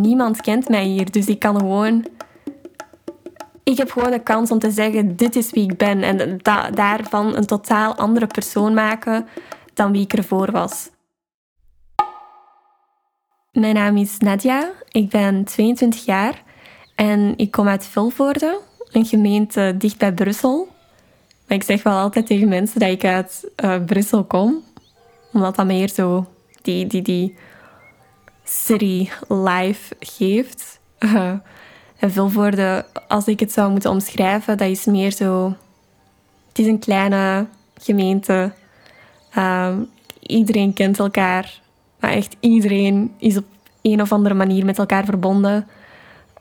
niemand kent mij hier. Dus ik kan gewoon... Ik heb gewoon de kans om te zeggen, dit is wie ik ben. En da daarvan een totaal andere persoon maken dan wie ik ervoor was. Mijn naam is Nadia. Ik ben 22 jaar. En ik kom uit Vilvoorde, een gemeente dicht bij Brussel. Maar ik zeg wel altijd tegen mensen dat ik uit uh, Brussel kom. Omdat dat meer zo die, die, die city life geeft. Uh, en Vilvoorde, als ik het zou moeten omschrijven, dat is meer zo... Het is een kleine gemeente. Uh, iedereen kent elkaar. Maar echt iedereen is op een of andere manier met elkaar verbonden.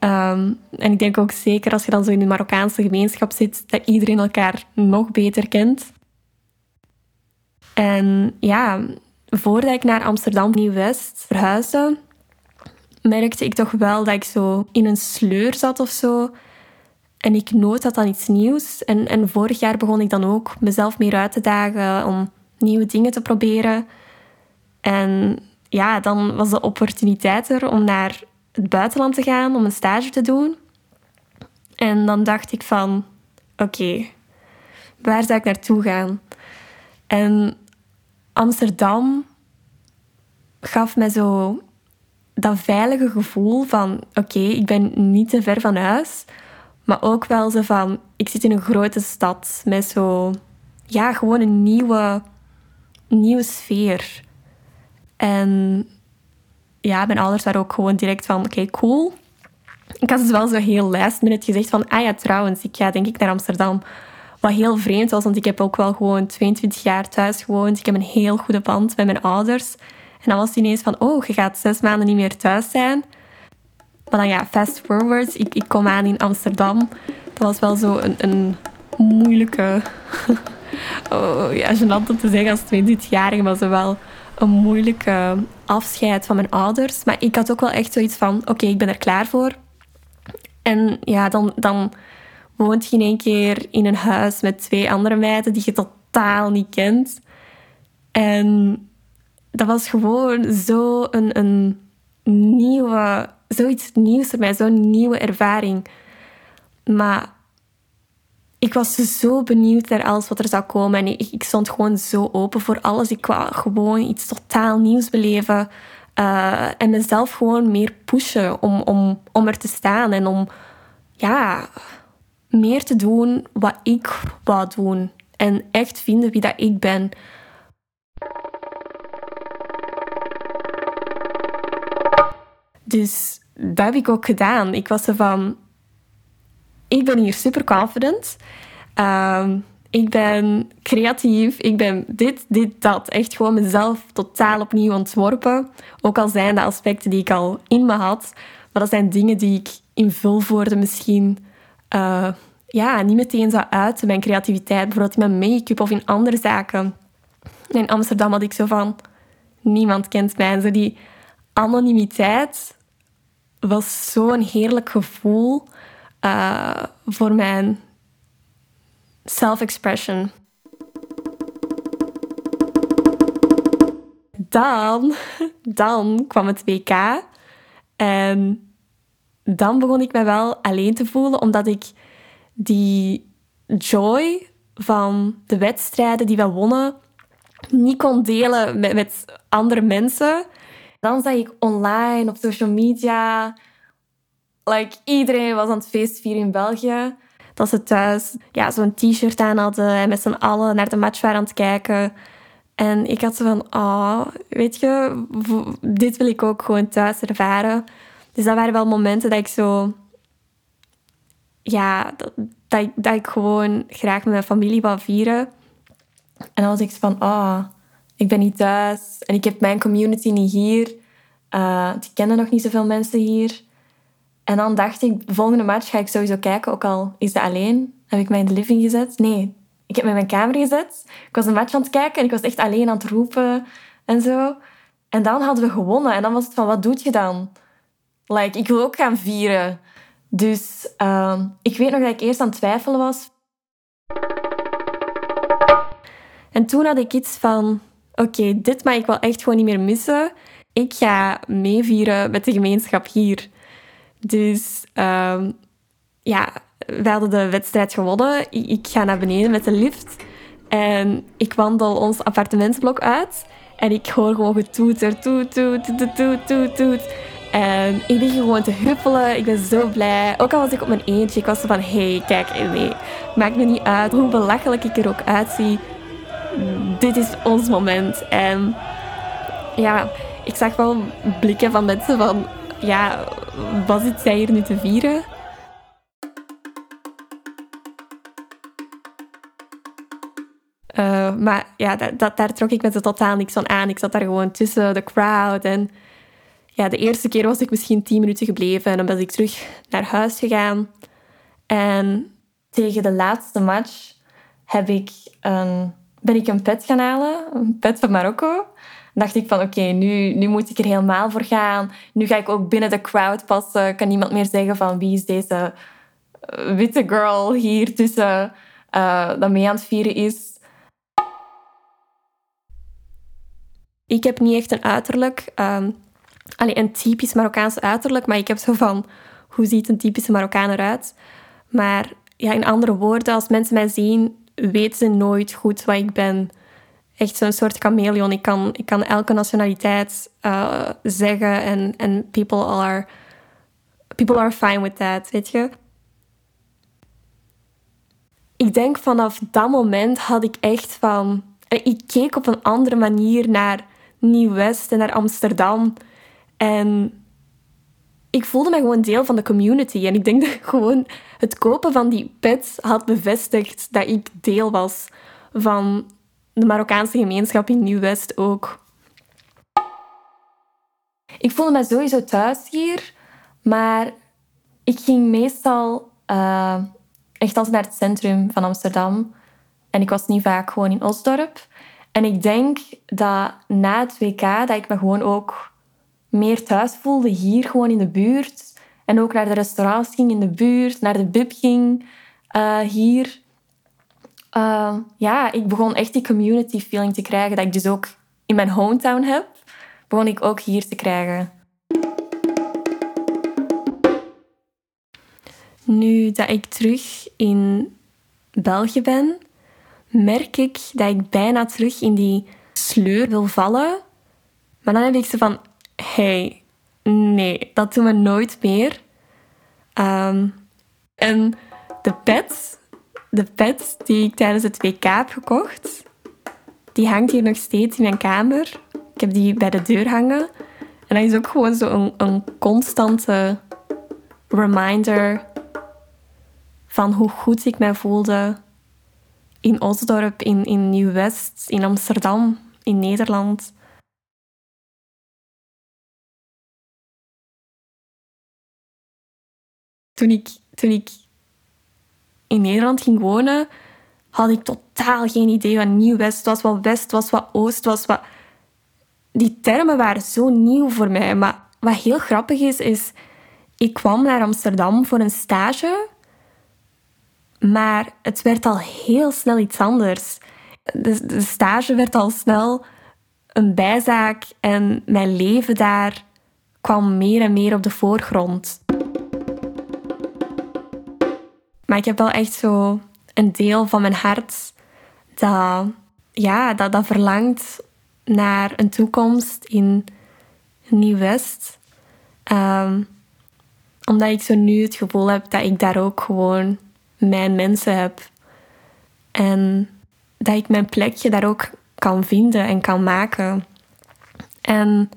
Um, en ik denk ook zeker als je dan zo in de Marokkaanse gemeenschap zit, dat iedereen elkaar nog beter kent. En ja, voordat ik naar Amsterdam Nieuw-West verhuisde, merkte ik toch wel dat ik zo in een sleur zat of zo. En ik nood dat dan iets nieuws. En, en vorig jaar begon ik dan ook mezelf meer uit te dagen om nieuwe dingen te proberen. En ja, dan was de opportuniteit er om naar het buitenland te gaan, om een stage te doen. En dan dacht ik van, oké, waar zou ik naartoe gaan? En Amsterdam gaf me zo dat veilige gevoel van, oké, ik ben niet te ver van huis. Maar ook wel zo van, ik zit in een grote stad met zo, ja, gewoon een nieuwe, nieuwe sfeer. En ja, mijn ouders waren ook gewoon direct van, oké, cool. Ik had dus wel zo heel last minute gezegd van, ah ja, trouwens, ik ga denk ik naar Amsterdam. Wat heel vreemd was, want ik heb ook wel gewoon 22 jaar thuis gewoond. Ik heb een heel goede band met mijn ouders. En dan was het ineens van, oh, je gaat zes maanden niet meer thuis zijn. Maar dan ja, fast forward, ik, ik kom aan in Amsterdam. Dat was wel zo een, een moeilijke... oh, ja, gênant om te zeggen als 22-jarige, maar zo wel een moeilijke afscheid van mijn ouders. Maar ik had ook wel echt zoiets van: oké, ik ben er klaar voor. En ja, dan, dan woont je in één keer in een huis met twee andere meiden die je totaal niet kent. En dat was gewoon zo een, een nieuwe, zoiets nieuws voor mij, zo'n nieuwe ervaring. Maar ik was zo benieuwd naar alles wat er zou komen. En ik, ik stond gewoon zo open voor alles. Ik wou gewoon iets totaal nieuws beleven. Uh, en mezelf gewoon meer pushen om, om, om er te staan. En om ja, meer te doen wat ik wou doen. En echt vinden wie dat ik ben. Dus dat heb ik ook gedaan. Ik was er van, ik ben hier super confident. Ehm, ik ben creatief. Ik ben dit, dit, dat. Echt gewoon mezelf totaal opnieuw ontworpen. Ook al zijn de aspecten die ik al in me had. Maar dat zijn dingen die ik in Vulvoorde misschien uh, ja, niet meteen zou uiten. Mijn creativiteit, bijvoorbeeld in mijn make-up of in andere zaken. In Amsterdam had ik zo van... Niemand kent mij. En zo die anonimiteit was zo'n heerlijk gevoel uh, voor mijn self-expression. Dan, dan kwam het WK en dan begon ik me wel alleen te voelen, omdat ik die joy van de wedstrijden die we wonnen niet kon delen met, met andere mensen. Dan zag ik online op social media Like, iedereen was aan het feestvieren in België. Dat ze thuis ja, zo'n t-shirt aan hadden en met z'n allen naar de match waren aan het kijken. En ik had zo van, oh, weet je, dit wil ik ook gewoon thuis ervaren. Dus dat waren wel momenten dat ik zo... Ja, dat, dat, ik, dat ik gewoon graag met mijn familie wou vieren. En dan was ik van, oh, ik ben niet thuis. En ik heb mijn community niet hier. Die kennen nog niet zoveel mensen hier. En dan dacht ik, de volgende match ga ik sowieso kijken, ook al is dat alleen. Heb ik mij in de living gezet? Nee, ik heb mij in mijn kamer gezet. Ik was een match aan het kijken en ik was echt alleen aan het roepen en zo. En dan hadden we gewonnen. En dan was het van, wat doet je dan? Like, ik wil ook gaan vieren. Dus uh, ik weet nog dat ik eerst aan het twijfelen was. En toen had ik iets van, oké, dit mag ik wel echt gewoon niet meer missen. ik ga meevieren met de gemeenschap hier. Dus ehm, ja, we hadden de wedstrijd gewonnen. Ik, ga naar beneden met de lift. En ik wandel ons appartementsblok uit. En ik hoor gewoon getoeter, toet, toet, toet, toet, toet, toet. En ik begin gewoon te huppelen. Ik ben zo blij. Ook al was ik op mijn eentje. Ik was van, hey, kijk, nee. Maakt me niet uit hoe belachelijk ik er ook uitzie. Dit is ons moment. En ja, ik zag wel blikken van mensen van... Ja, wat zit zij hier nu te vieren? Uh, maar ja, dat, daar trok ik ze totaal niks van aan. Ik zat daar gewoon tussen de crowd. En ja, de eerste keer was ik misschien tien minuten gebleven. En dan ben ik terug naar huis gegaan. En tegen de laatste match heb ik een, ben ik een pet gaan halen. Een pet van Marokko dacht ik van oké, nu, nu moet ik er helemaal voor gaan. Nu ga ik ook binnen de crowd passen. Kan niemand meer zeggen van wie is deze eh, witte girl hier tussen uh, dat mee aan het vieren is. Ik heb niet echt een uiterlijk, um, een typisch Marokkaans uiterlijk, maar ik heb zo van hoe ziet een typische Marokkaan eruit. Maar ja, in andere woorden, als mensen mij zien, weten ze nooit goed wat ik ben echt zo'n soort chameleon. Ik kan, ik kan elke nationaliteit uh, zeggen en, en people, are, people are fine with that, weet je. Ik denk vanaf dat moment had ik echt van... Ik keek op een andere manier naar Nieuw-West en naar Amsterdam. En ik voelde me gewoon deel van de community. En ik denk dat gewoon het kopen van die pets had bevestigd dat ik deel was van de Marokkaanse gemeenschap in Nieuw-West ook. Ik voelde me sowieso thuis hier, maar ik ging meestal uh, echt altijd naar het centrum van Amsterdam. En ik was niet vaak gewoon in Osdorp. En ik denk dat na het WK dat ik me gewoon ook meer thuis voelde hier gewoon in de buurt. En ook naar de restaurants ging in de buurt, naar de bib ging uh, hier. Uh, ja, ik begon echt die community feeling te krijgen dat ik dus ook in mijn hometown heb, begon ik ook hier te krijgen. Nu dat ik terug in België ben, merk ik dat ik bijna terug in die sleur wil vallen. Maar dan heb ik ze van, hey, nee, dat doen we nooit meer. Um, en de pet de pet die ik tijdens het WK heb gekocht, die hangt hier nog steeds in mijn kamer. Ik heb die bij de deur hangen. En dat is ook gewoon zo een, een constante reminder van hoe goed ik mij voelde in Osdorp, in, in Nieuw-West, in Amsterdam, in Nederland. Toen ik, in Nederland ging wonen, had ik totaal geen idee wat Nieuw-West was, wat West was, wat Oost was. Wat... Die termen waren zo nieuw voor mij. Maar wat heel grappig is, is... Ik kwam naar Amsterdam voor een stage, maar het werd al heel snel iets anders. De, de stage werd al snel een bijzaak en mijn leven daar kwam meer en meer op de voorgrond. Maar ik heb wel echt zo een deel van mijn hart dat, ja, dat, dat verlangt naar een toekomst in Nieuw-West. Um, omdat ik zo nu het gevoel heb dat ik daar ook gewoon mijn mensen heb. En dat ik mijn plekje daar ook kan vinden en kan maken. En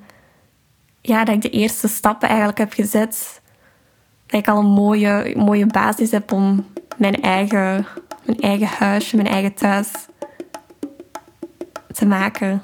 ja, dat ik de eerste stappen eigenlijk heb gezet dat ik al een mooie, mooie basis heb om mijn eigen, mijn eigen huisje, mijn eigen thuis te maken.